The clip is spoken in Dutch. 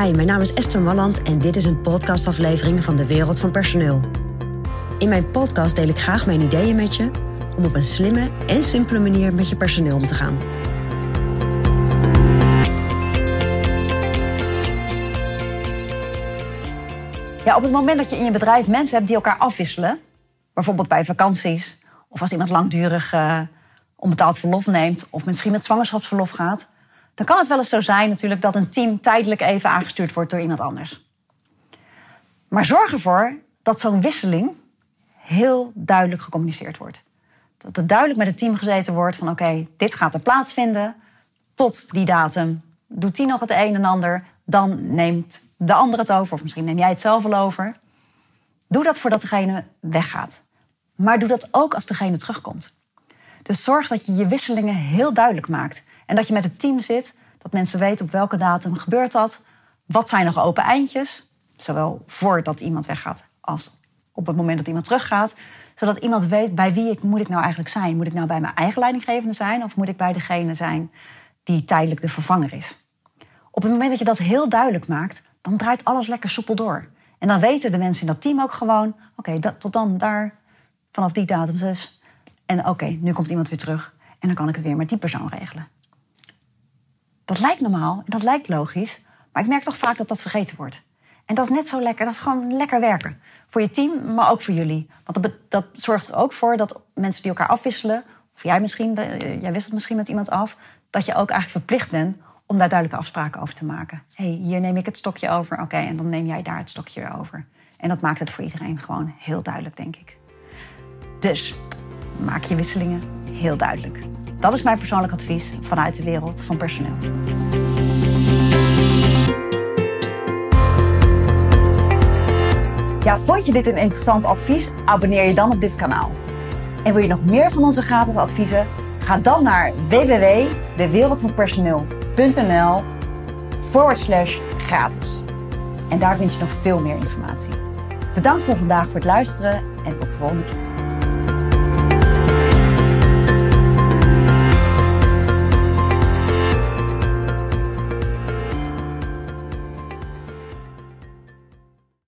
Mijn naam is Esther Malland en dit is een podcastaflevering van de Wereld van Personeel. In mijn podcast deel ik graag mijn ideeën met je om op een slimme en simpele manier met je personeel om te gaan. Ja, op het moment dat je in je bedrijf mensen hebt die elkaar afwisselen, bijvoorbeeld bij vakanties of als iemand langdurig uh, onbetaald verlof neemt of misschien met zwangerschapsverlof gaat, dan kan het wel eens zo zijn natuurlijk dat een team tijdelijk even aangestuurd wordt door iemand anders. Maar zorg ervoor dat zo'n wisseling heel duidelijk gecommuniceerd wordt. Dat er duidelijk met het team gezeten wordt van oké, dit gaat er plaatsvinden tot die datum. Doet die nog het een en ander, dan neemt de ander het over. Of misschien neem jij het zelf wel over. Doe dat voordat degene weggaat. Maar doe dat ook als degene terugkomt. Dus zorg dat je je wisselingen heel duidelijk maakt. En dat je met het team zit, dat mensen weten op welke datum gebeurt dat. Wat zijn nog open eindjes? Zowel voordat iemand weggaat als op het moment dat iemand teruggaat. Zodat iemand weet bij wie ik, moet ik nou eigenlijk zijn. Moet ik nou bij mijn eigen leidinggevende zijn of moet ik bij degene zijn die tijdelijk de vervanger is? Op het moment dat je dat heel duidelijk maakt, dan draait alles lekker soepel door. En dan weten de mensen in dat team ook gewoon: oké, tot dan daar, vanaf die datum dus. En oké, nu komt iemand weer terug. En dan kan ik het weer met die persoon regelen. Dat lijkt normaal en dat lijkt logisch, maar ik merk toch vaak dat dat vergeten wordt. En dat is net zo lekker. Dat is gewoon lekker werken. Voor je team, maar ook voor jullie. Want dat, dat zorgt er ook voor dat mensen die elkaar afwisselen, of jij misschien, jij wisselt misschien met iemand af, dat je ook eigenlijk verplicht bent om daar duidelijke afspraken over te maken. hey, hier neem ik het stokje over, oké, en dan neem jij daar het stokje over. En dat maakt het voor iedereen gewoon heel duidelijk, denk ik. Dus maak je wisselingen heel duidelijk. Dat is mijn persoonlijk advies vanuit de wereld van personeel. Ja, vond je dit een interessant advies? Abonneer je dan op dit kanaal. En wil je nog meer van onze gratis adviezen? Ga dan naar www.dewereldvanpersoneel.nl forward slash gratis. En daar vind je nog veel meer informatie. Bedankt voor vandaag voor het luisteren en tot de volgende keer.